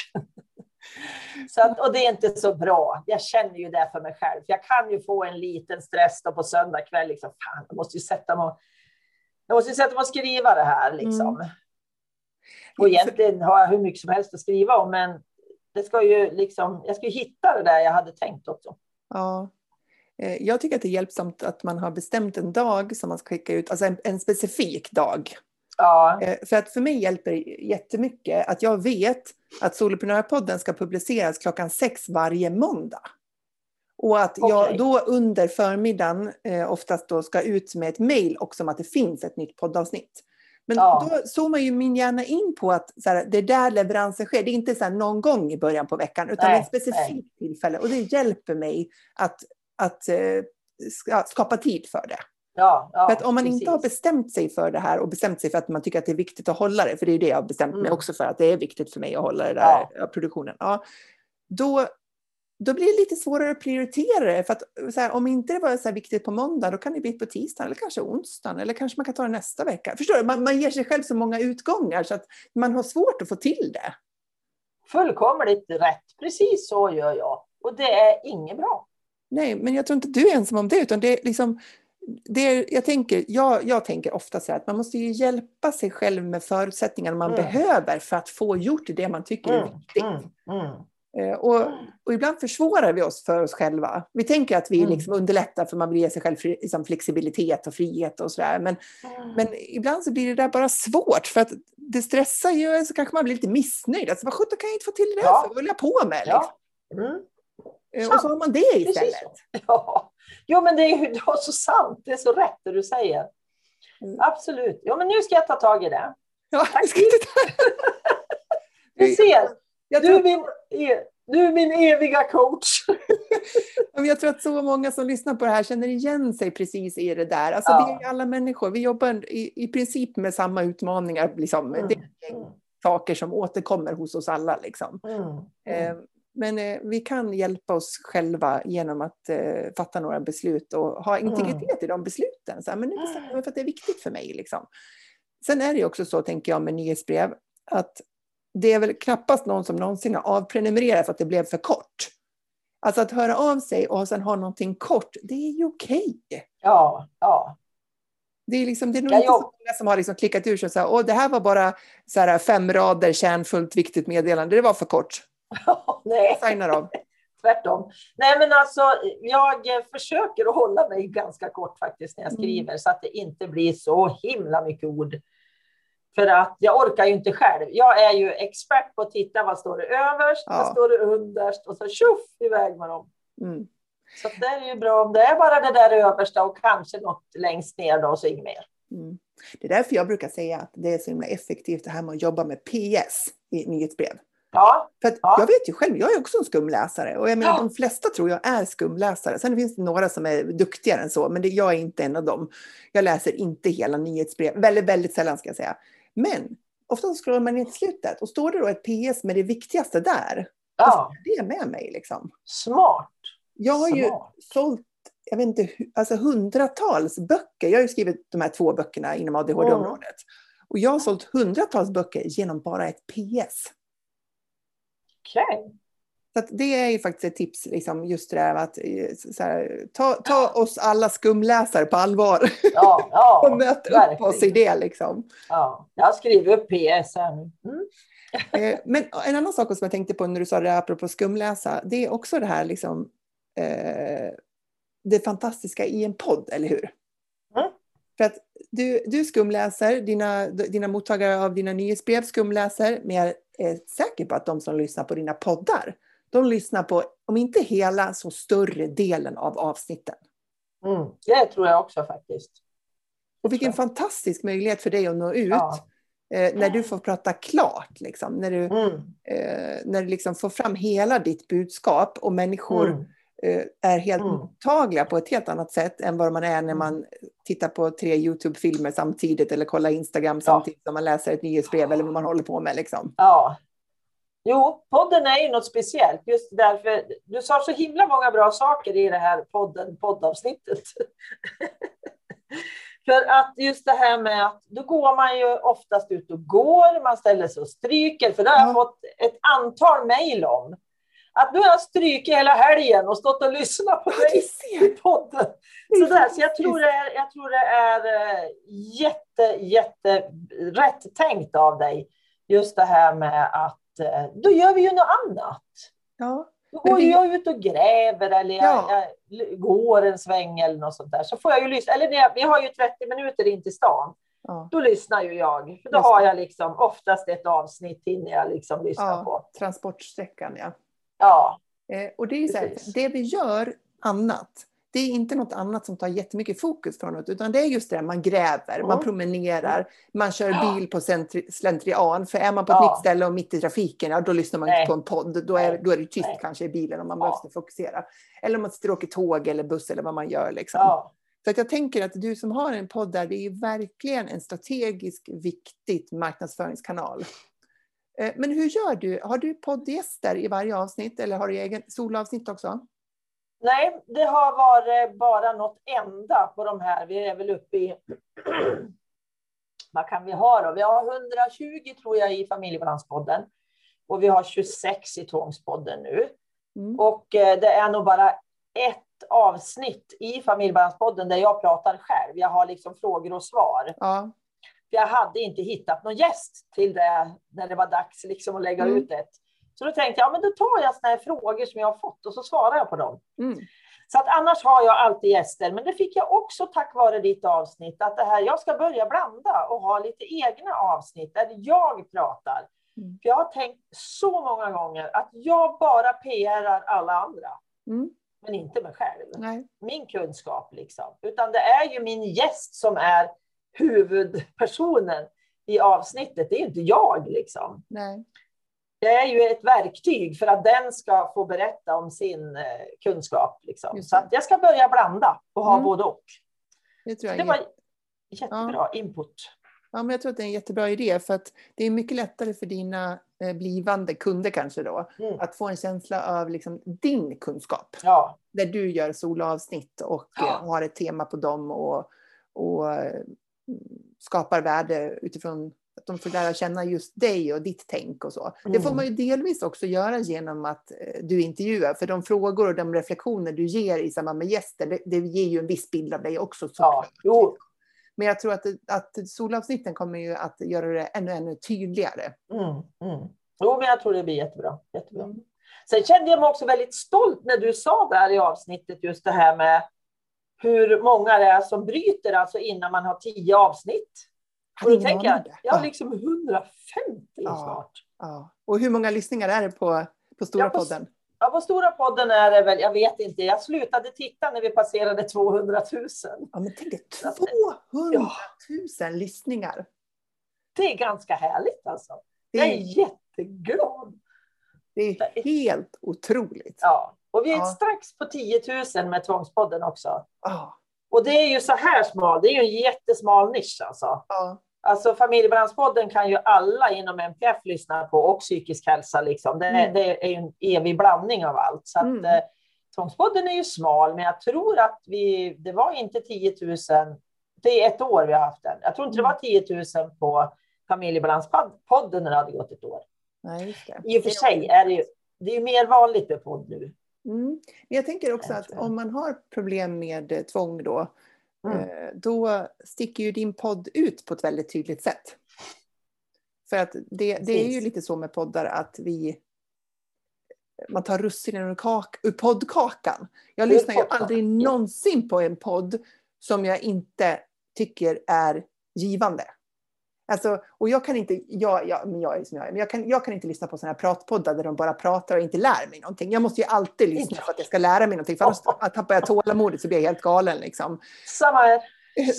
Så att, och det är inte så bra. Jag känner ju det för mig själv. Jag kan ju få en liten stress då på söndag kväll. Liksom, fan, jag måste ju sätta mig och, jag måste ju sätta mig och skriva det här. Liksom. Och egentligen har jag hur mycket som helst att skriva om, men det ska ju liksom, jag ska ju hitta det där jag hade tänkt också. Ja. Eh, Jag tycker att det är hjälpsamt att man har bestämt en dag som man ska skicka ut, alltså en, en specifik dag. Ja, Eh, För att för mig hjälper det jättemycket att jag vet att Soloprenörpodden ska publiceras klockan sex varje måndag. Och att jag Okej. då under förmiddagen eh, oftast då ska ut med ett mejl också om att det finns ett nytt poddavsnitt. Men Ja. då zoomar ju min hjärna in på att så här, det är där leveransen sker. Det är inte så här, någon gång i början på veckan utan Nej, ett specifikt tillfälle. Och det hjälper mig att, att eh, ska- skapa tid för det. Ja, ja För att om man precis. inte har bestämt sig för det här och bestämt sig för att man tycker att det är viktigt att hålla det, för det är det jag har bestämt mig Mm. också för, att det är viktigt för mig att hålla det där Ja. produktionen. Ja, då, då blir det lite svårare att prioritera det. För att här, om inte det var så här viktigt på måndag, då kan det bli på tisdag eller kanske onsdagen eller kanske man kan ta det nästa vecka. Förstår du? Man, man ger sig själv så många utgångar så att man har svårt att få till det. Fullkomligt rätt. Precis så gör jag. Och det är inget bra. Nej, men jag tror inte du är ensam om det, utan det är liksom det jag, tänker, jag, jag tänker ofta så här att man måste ju hjälpa sig själv med förutsättningarna man Mm. behöver för att få gjort det man tycker är Mm, viktigt. mm, mm. Eh, Och, och ibland försvårar vi oss för oss själva. Vi tänker att vi liksom underlättar för man vill ge sig själv liksom flexibilitet och frihet och sådär. Men, men ibland så blir det där bara svårt för att det stressar ju, så kanske man blir lite missnöjd. Alltså vad sjutton kan jag inte få till det där Ja. för? Vad håller jag på med? Liksom? Ja. Mm. Eh, Och så har man det istället. Ja. Jo, men det är ju så sant. Det är så rätt det du säger. Mm. Absolut. Jo, men nu ska jag ta tag i det. Ja, jag ska. Du ser, du, tror... min, e- du är min eviga coach. jag tror att så många som lyssnar på det här känner igen sig precis i det där. Alltså, ja. Vi är alla människor, vi jobbar i, i princip med samma utmaningar. Liksom. Mm. Det är mm. saker som återkommer hos oss alla. Liksom. Mm. Mm. Men eh, vi kan hjälpa oss själva genom att eh, fatta några beslut och ha mm. integritet mm. i de besluten. Så här, men det bestämmer mig för att det är viktigt för mig. Liksom. Sen är det också så, tänker jag, med nyhetsbrev, att det är väl knappast någon som någonsin har avprenumererat för att det blev för kort. Alltså att höra av sig och sen ha någonting kort, det är ju okej. Okay. Ja, ja. Det är, liksom, det är nog ja, inte så många som har liksom klickat ur sig och sagt, det här var bara så här fem rader kärnfullt viktigt meddelande, det var för kort. Nej. Signar av. Tvärtom. Nej, men alltså, jag försöker att hålla mig ganska kort faktiskt när jag mm. skriver mm. så att det inte blir så himla mycket ord. För att jag orkar ju inte själv. Jag är ju expert på att titta vad står det överst, ja. vad står det underst och så tjoff iväg med dem. Mm. Så det är ju bra om det är bara det där översta och kanske något längst ner då och så inget mer. Mm. Det är därför jag brukar säga att det är så himla effektivt det här med att jobba med PS i nyhetsbrev. Ja, För ja. Jag vet ju själv, jag är också en skumläsare och jag menar, ja. de flesta tror jag är skumläsare. Sen finns det några som är duktigare än så, men det, jag är inte en av dem. Jag läser inte hela nyhetsbrev, väldigt, väldigt sällan ska jag säga. Men ofta scrollar man ner till slutet och står det då ett PS med det viktigaste där, ja. det med mig. Liksom. Smart. Jag har Smart. ju sålt jag vet inte, alltså hundratals böcker. Jag har ju skrivit de här två böckerna inom ADHD-området. Mm. Och jag har sålt hundratals böcker genom bara ett PS. Okej. Okay. Så det är ju faktiskt ett tips, liksom, just det där att eh, här, ta, ta oss alla skumläsare på allvar. Ja, ja, och möt upp oss i det. Liksom. Ja, jag skriver upp PS här nu. Mm. Eh, men en annan sak som jag tänkte på när du sa det apropå skumläsa, det är också det här liksom, eh, det fantastiska i en podd, eller hur? Mm. För att du, du skumläser, dina, dina mottagare av dina nyhetsbrev skumläser, men jag är säker på att de som lyssnar på dina poddar, de lyssnar på, om inte hela, så större delen av avsnitten. Mm, det tror jag också faktiskt. Och vilken fantastisk möjlighet för dig att nå ut. Ja. Eh, när du får prata klart, liksom. när du, mm. eh, när du liksom får fram hela ditt budskap och människor mm. Eh, är helt mm. mottagliga på ett helt annat sätt än vad man är när mm. man tittar på tre Youtube-filmer samtidigt eller kollar Instagram samtidigt som man läser ett nyhetsbrev eller vad man håller på med. Liksom. Ja, Jo, podden är ju något speciellt just därför. Du sa så himla många bra saker i det här podden, poddavsnittet. För att just det här med att då går man ju oftast ut och går, man ställer sig och stryker, för det har jag fått ett antal mejl om. Att nu har jag strykit hela helgen och stått och lyssnat på dig i podden. Så, där, så jag, tror det är, jag tror det är eh, jätte, jätte rätt tänkt av dig. Just det här med att Eh, då gör vi ju något annat. Ja. Då går vi... jag ut och gräver eller jag, ja. jag, går en sväng eller något sånt där. Så får jag ju lyssna. Eller jag, vi har ju 30 minuter in till stan. Ja. Då lyssnar ju jag. För då har jag liksom oftast ett avsnitt hinner jag liksom lyssna ja, på. Transportsträckan ja. Ja. Eh, och det är så här, det vi gör annat, det är inte något annat som tar jättemycket fokus från något, utan det är just det man gräver, mm. man promenerar, man kör bil på slentrian. För är man på ett ja. nytt ställe och mitt i trafiken, ja, då lyssnar man Nej. inte på en podd. Då är, då är det tyst Nej. kanske i bilen om man ja. måste fokusera. Eller om man sitter och åker tåg eller buss eller vad man gör. Liksom. Ja. Så att jag tänker att du som har en podd där, det är verkligen en strategisk viktig marknadsföringskanal. Eh, men hur gör du? Har du poddgäster i varje avsnitt eller har du egen solavsnitt också? Nej, det har varit bara något enda på de här. Vi är väl uppe i... vad kan vi ha då? Vi har 120 tror jag i familjebalanspodden. Och vi har 26 i Tvångspodden nu. Mm. Och eh, det är nog bara ett avsnitt i familjebalanspodden där jag pratar själv. Jag har liksom frågor och svar. Ja. Jag hade inte hittat någon gäst till det när det var dags liksom att lägga mm. ut ett. Så då tänkte jag, ja, men då tar jag såna här frågor som jag har fått och så svarar jag på dem. Mm. Så att annars har jag alltid gäster, men det fick jag också tack vare ditt avsnitt, att det här, jag ska börja blanda och ha lite egna avsnitt där jag pratar. Mm. För jag har tänkt så många gånger att jag bara PRar alla andra, mm. men inte mig själv. Nej. Min kunskap liksom, utan det är ju min gäst som är huvudpersonen i avsnittet, det är inte jag liksom. Nej. jag är ju ett verktyg för att den ska få berätta om sin eh, kunskap. Liksom. Så jag ska börja blanda och ha mm. både och. Det, tror jag det var jättebra ja. input. Ja, men jag tror att det är en jättebra idé för att det är mycket lättare för dina eh, blivande kunder kanske då mm. att få en känsla av liksom din kunskap. Ja. Där du gör solavsnitt och ja. Eh, har ett tema på dem och, och skapar värde utifrån att de får lära känna just dig och ditt tänk och så. Mm. Det får mm. man ju delvis också göra genom att eh, du intervjuar, för de frågor och de reflektioner du ger i samband med gäster, det, det ger ju en viss bild av dig också. Ja, jo. Men jag tror att, att solavsnitten kommer ju att göra det ännu, ännu tydligare. Mm, mm. Jo, men jag tror det blir jättebra. jättebra. Mm. Sen kände jag mig också väldigt stolt när du sa där i avsnittet just det här med hur många det är som bryter alltså innan man har tio avsnitt. Och då tänker jag, jag har liksom 150 ja, snart. Ja. Och hur många lyssningar är det på, på Stora ja, på, podden? Ja, på Stora podden är det väl, jag vet inte, jag slutade titta när vi passerade 200 000. Ja, men tänk dig, 200 000 lyssningar. Det är ganska härligt alltså. Det är... Jag är jätteglad. Det är helt otroligt. Ja, och vi är ja. strax på 10 000 med Tvångspodden också. Ja. Och det är ju så här smal, det är ju en jättesmal nisch alltså. Ja. Alltså Familjebalanspodden kan ju alla inom MPF lyssna på och psykisk hälsa. Liksom. Det, mm. det är ju en evig blandning av allt. Så att, mm. eh, Tvångspodden är ju smal, men jag tror att vi, det var inte 10 000, det är ett år vi har haft den. Jag tror inte det var 10 000 på Familjebalanspodden när det hade gått ett år. Nej, det. I och för sig är det ju, det är mer vanligt med podd nu. Mm. Jag tänker också att om man har problem med eh, tvång då, mm. Eh, då sticker ju din podd ut på ett väldigt tydligt sätt. För att det, det är ju lite så med poddar att vi man tar russinen ur, kak, ur poddkakan. Jag lyssnar ju aldrig någonsin på en podd som jag inte tycker är givande. Alltså, och jag kan inte, jag, jag, men jag är som jag är, men jag kan, jag kan inte lyssna på sådana här pratpoddar där de bara pratar och inte lär mig någonting. Jag måste ju alltid lyssna för att jag ska lära mig någonting. För annars tappar jag tålamodet så blir jag helt galen. Liksom. Samma här.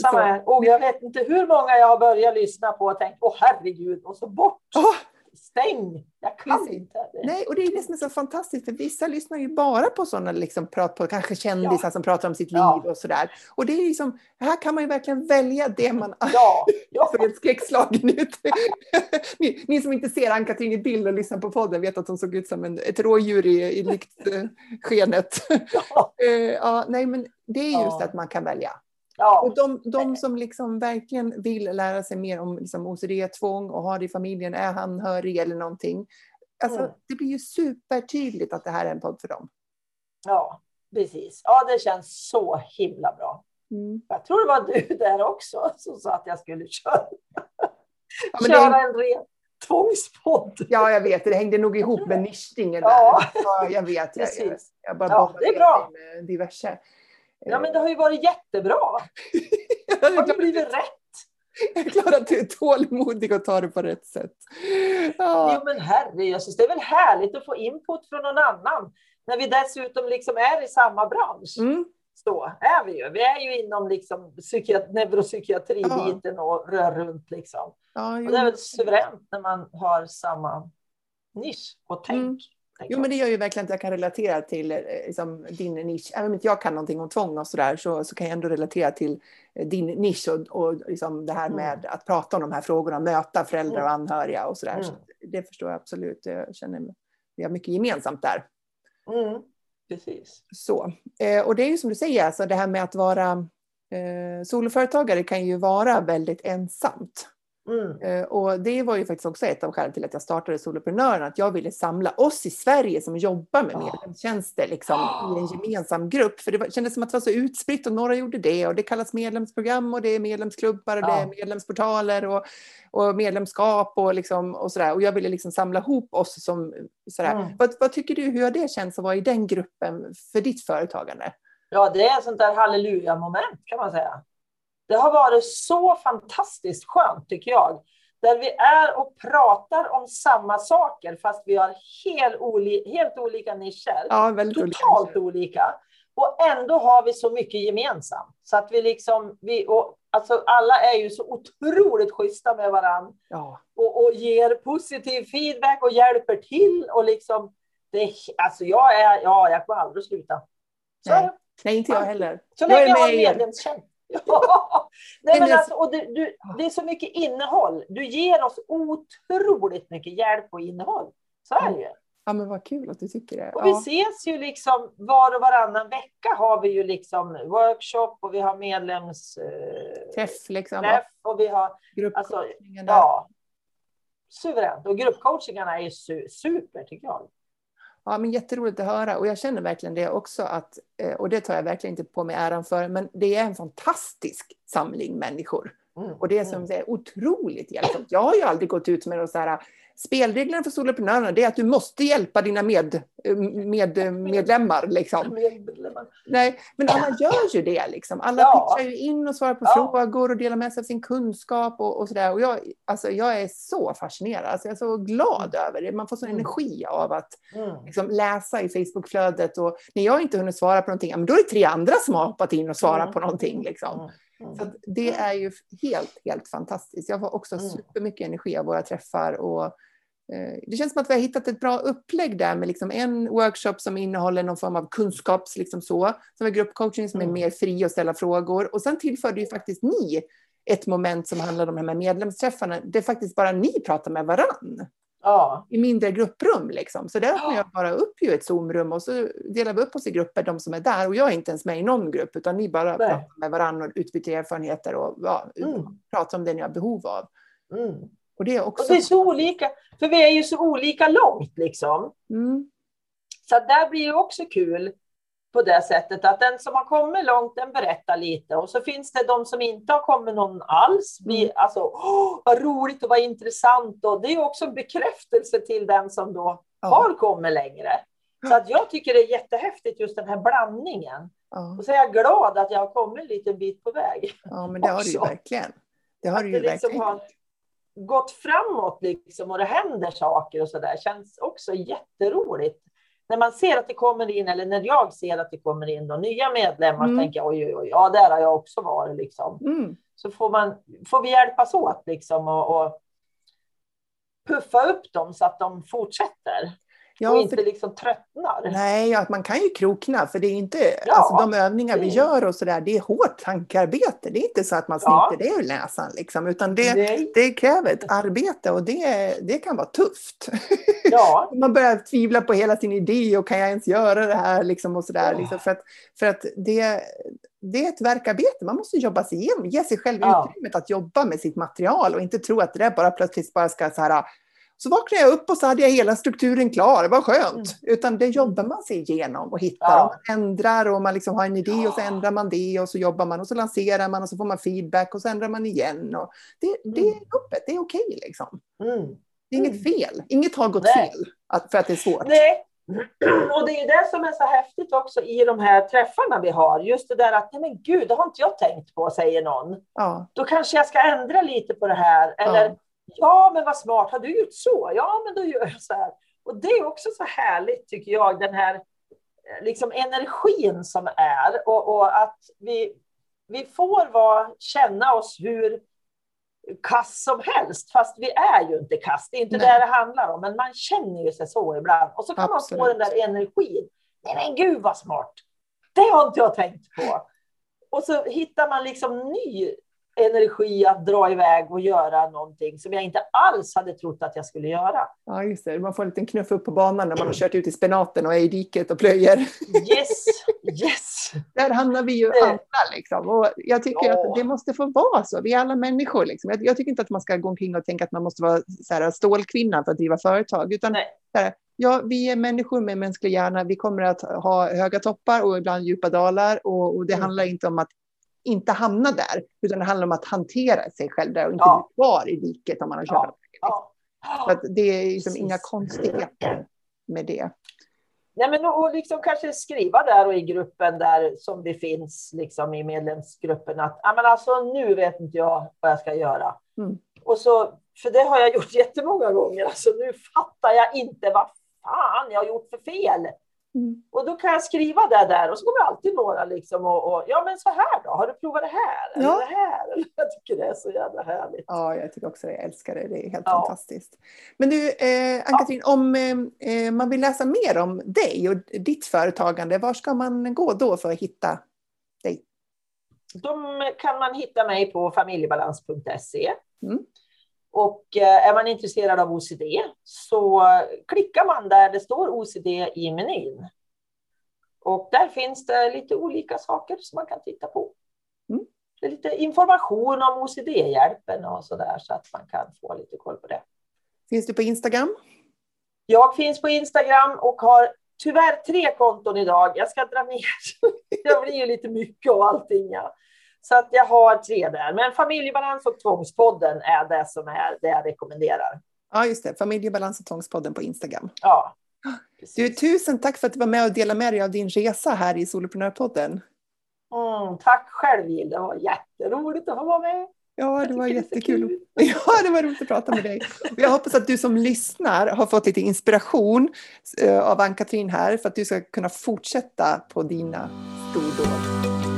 Samma här. Och jag vet inte hur många jag har börjat lyssna på och tänkt, åh herregud, och så bort. Oh, stäng! Jag kan Precis. inte. Nej, och det är det som är så fantastiskt, för vissa lyssnar ju bara på sådana liksom, prat på kanske kändisar ja. som pratar om sitt liv ja. och sådär. Och det är liksom, här kan man ju verkligen välja det man... Ja, ja. för helt skräckslagen ut. ni, ni, som inte ser Ann-Katrin i bild och lyssnar på podden vet att hon såg ut som en, ett rådjur i, i lyktskenet. Ja. uh, ja, nej, men det är just att man kan välja. Ja. Och de, de som liksom verkligen vill lära sig mer om liksom OCD-tvång och har det i familjen, är anhörig eller någonting. Alltså, mm. Det blir ju supertydligt att det här är en podd för dem. Ja, precis. Ja, det känns så himla bra. Mm. Jag tror det var du där också som sa att jag skulle köra, ja, köra det... en ren tvångspodd. Ja, jag vet. Det hängde nog ihop med nischningen ja. där. Ja, jag vet. Jag, jag, jag bara ja, det är bra. med diverse. Ja, men det har ju varit jättebra. det har blivit rätt. Jag är glad att du är tålmodig och tar det på rätt sätt. Ja. Jo, men herrejösses, det är väl härligt att få input från någon annan när vi dessutom liksom är i samma bransch. Mm. Så är vi ju. Vi är ju inom liksom neuropsykiatribiten ja. och rör runt. Liksom. Ja, och det är väl suveränt när man har samma nisch och tänk. Mm. Jo, men det gör ju verkligen att jag kan relatera till eh, liksom, din nisch. Även om inte jag kan någonting om tvång och sådär så, så kan jag ändå relatera till eh, din nisch och, och liksom det här mm. med att prata om de här frågorna, möta föräldrar och mm. anhöriga och sådär. Mm. Så det förstår jag absolut. Jag känner vi har mycket gemensamt där. Mm. Precis. Så. Eh, och det är ju som du säger, alltså det här med att vara eh, soloföretagare kan ju vara väldigt ensamt. Mm. Eh, och det var ju faktiskt också ett av skälen till att jag startade Soloprenören, att jag ville samla oss i Sverige som jobbar med medlemstjänster liksom, i en gemensam grupp. För det kändes som att det var så utspritt och några gjorde det och det kallas medlemsprogram och det är medlemsklubbar och det är medlemsportaler och, och medlemskap och, liksom, och sådär. Och jag ville liksom samla ihop oss som sådär. Mm. Vad, vad tycker du, hur har det känts att vara i den gruppen för ditt företagande? Ja, det är ett sånt där halleluja-moment kan man säga. Det har varit så fantastiskt skönt tycker jag. Där vi är och pratar om samma saker fast vi har helt, oli helt olika nischer. Ja, totalt olika, olika. Och ändå har vi så mycket gemensamt. Så att vi liksom, vi, och, Alltså alla är ju så otroligt schyssta med varandra. Ja. Och, och ger positiv feedback och hjälper till. Och liksom, det, alltså jag är, ja, jag kommer aldrig att sluta. Så Nej. är. Nej, inte jag heller. Så Jag länge är jag har med er. medlemstjänst. Ja. Nej, men alltså, och du, du, det är så mycket innehåll. Du ger oss otroligt mycket hjälp och innehåll. Så är det ju. Ja, men vad kul att du tycker det. Och vi ses ju liksom var och varannan vecka har vi ju liksom workshop och vi har medlemsträff Träff liksom. träff och vi har alltså, ja, suveränt. Och gruppcoachingarna är ju su super tycker jag. Ja, men jätteroligt att höra och jag känner verkligen det också att, eh, och det tar jag verkligen inte på mig äran för, men det är en fantastisk samling människor. Mm. Och det som är otroligt hjälpsamt. Jag har ju aldrig gått ut med så här, spelreglerna för soloprenörerna det är att du måste hjälpa dina med, med, medlemmar. Liksom. Medlemmar. Nej, men alla gör ju det. Liksom. Alla Ja. pitchar ju in och svarar på Ja. frågor och delar med sig av sin kunskap och, och sådär. Och jag, alltså, jag är så fascinerad. Alltså, jag är så glad över det. Man får sån Mm. energi av att Mm. liksom, läsa i Facebookflödet. Och när jag inte hunnit svara på någonting, men då är det tre andra som har hoppat in och svarat Mm. på någonting. Liksom. Mm. Mm. Så det är ju helt, helt fantastiskt. Jag får också Mm. supermycket energi av våra träffar. Och, eh, det känns som att vi har hittat ett bra upplägg där med liksom en workshop som innehåller någon form av kunskaps, liksom så, som är gruppcoaching som är Mm. mer fri att ställa frågor. Och sen tillförde ju faktiskt ni ett moment som handlar om de här medlemsträffarna, där faktiskt bara ni pratar med varann Ja. i mindre grupprum. Liksom. Så där öppnar jag bara upp ju ett Zoomrum och så delar vi upp oss i grupper, de som är där. Och jag är inte ens med i någon grupp, utan ni bara Nej. pratar med varandra och utbyter erfarenheter och ja, Mm. pratar om det ni har behov av. Mm. Och det är Och också... det är så olika, för vi är ju så olika långt liksom. Mm, Så där blir det också kul på det sättet att den som har kommit långt den berättar lite och så finns det de som inte har kommit någon alls. Blir, Mm. Alltså, åh, vad roligt och vad intressant och det är också en bekräftelse till den som då ja, har kommit längre. Så att jag tycker det är jättehäftigt just den här blandningen. ja, Och så är jag glad att jag har kommit en liten bit på väg. ja, men det har du ju också. verkligen. Det har Att du det ju liksom verkligen. har gått framåt liksom och det händer saker och så där. Känns också jätteroligt. När man ser att det kommer in, eller när jag ser att det kommer in då, nya medlemmar, Mm. så tänker jag oj, oj, oj, ja, där har jag också varit liksom. Mm, Så får, man, får vi hjälpas åt liksom och, och puffa upp dem så att de fortsätter och ja, inte för, liksom tröttnar. nej, ja, man kan ju krokna, för det är inte... Ja, alltså, de övningar vi det- gör och sådär, det är hårt tankarbete. Det är inte så att man Ja. snitter det ur näsan, liksom, utan det, Nej. det kräver ett arbete och det, det kan vara tufft. Ja, man börjar tvivla på hela sin idé och kan jag ens göra det här liksom och sådär. Ja. Liksom, för att, för att det, det är ett verkarbete. Man måste jobba sig igenom, ge sig själv Ja. utrymmet att jobba med sitt material och inte tro att det där bara plötsligt bara ska så här. Så vaknade jag upp och så hade jag hela strukturen klar, var skönt. Mm. Utan det jobbar man sig igenom och hittar. Ja. Och man ändrar och man liksom har en idé och så ändrar man det och så jobbar man och så lanserar man och så får man feedback och så ändrar man igen. Och det, det är Mm. öppet, det är okej liksom. mm. Det är inget fel. Inget har gått Nej. fel för att det är svårt. Nej. Och det är det som är så häftigt också i de här träffarna vi har. Just det där att, nej men gud, det har inte jag tänkt på, säger någon. Ja, Då kanske jag ska ändra lite på det här. Eller, Ja. ja, men vad smart, har du gjort så? Ja, men då gör jag så här. Och det är också så härligt, tycker jag, den här eh, liksom energin som är. Och, och att vi, vi får vara, känna oss hur kass som helst, fast vi är ju inte kass. Det är inte Nej. det det handlar om, men man känner ju sig så ibland. Och så kan man Absolut. få den där energin. Nej men gud vad smart! Det har inte jag tänkt på. Och så hittar man liksom ny energi att dra iväg och göra någonting som jag inte alls hade trott att jag skulle göra. ja, just det. Man får en liten knuff upp på banan när man har kört ut i spenaten och är i diket och plöjer. Yes, yes! Där hamnar vi ju alla. Liksom. Och jag tycker Ja. att det måste få vara så. Vi är alla människor. Liksom. Jag, jag tycker inte att man ska gå omkring och tänka att man måste vara så här, stålkvinna för att driva företag. Utan här, ja, vi är människor med mänsklig hjärna. Vi kommer att ha höga toppar och ibland djupa dalar. Och, och det Mm. handlar inte om att inte hamna där, utan det handlar om att hantera sig själv där och inte Ja. bli kvar i diket om man har kört. Ja. Ja. Så det är liksom inga konstigheter med det. Nej, men och liksom kanske skriva där och i gruppen där som det finns liksom i medlemsgruppen att ja, men alltså, nu vet inte jag vad jag ska göra. Mm. Och så, för det har jag gjort jättemånga gånger. Alltså, nu fattar jag inte vad fan jag har gjort för fel. Mm. Och då kan jag skriva det där och så kommer alltid några liksom och, och, ja men så här då, har du provat det här? Eller ja. det här? Jag tycker det är så jävla härligt. Ja, jag tycker också det. Jag älskar det. Det är helt ja. fantastiskt. Men du, eh, Ann-Katrin, ja. om eh, man vill läsa mer om dig och ditt företagande, var ska man gå då för att hitta dig? Då kan man hitta mig på familjebalans.se. Mm. Och eh, är man intresserad av OCD så klickar man där det står OCD i menyn. Och där finns det lite olika saker som man kan titta på. Mm. Det är lite information om OCD-hjälpen och så där så att man kan få lite koll på det. Finns du på Instagram? Jag finns på Instagram och har tyvärr tre konton idag. Jag ska dra ner. Det blir ju lite mycket av allting. Ja. Så att jag har tre där. Men familjebalans och tvångspodden är det som är det jag rekommenderar. Ja, just det. Familjebalans och tvångspodden på Instagram. Ja. Du, tusen tack för att du var med och delade med dig av din resa här i Soloprenörpodden. Mm, tack själv Jill, det var jätteroligt att få vara med. Ja, det var jättekul. Ja, det var roligt att prata med dig. Jag hoppas att du som lyssnar har fått lite inspiration eh, av Ann-Katrin här för att du ska kunna fortsätta på dina stordåd.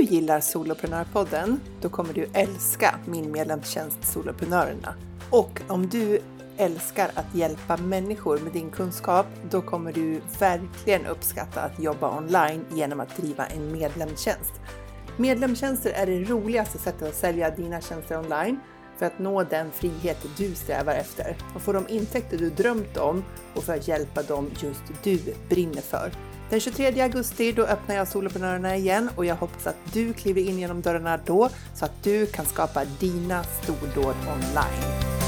Du gillar Soloprenörpodden, då kommer du älska min medlemstjänst Soloprenörerna. Och om du älskar att hjälpa människor med din kunskap, då kommer du verkligen uppskatta att jobba online genom att driva en medlemstjänst. Medlemstjänster är det roligaste sättet att sälja dina tjänster online för att nå den frihet du strävar efter och få de intäkter du drömt om och för att hjälpa dem just du brinner för. Den 23 augusti då öppnar jag Soloprenörerna igen och jag hoppas att du kliver in genom dörrarna då så att du kan skapa dina stordåd online.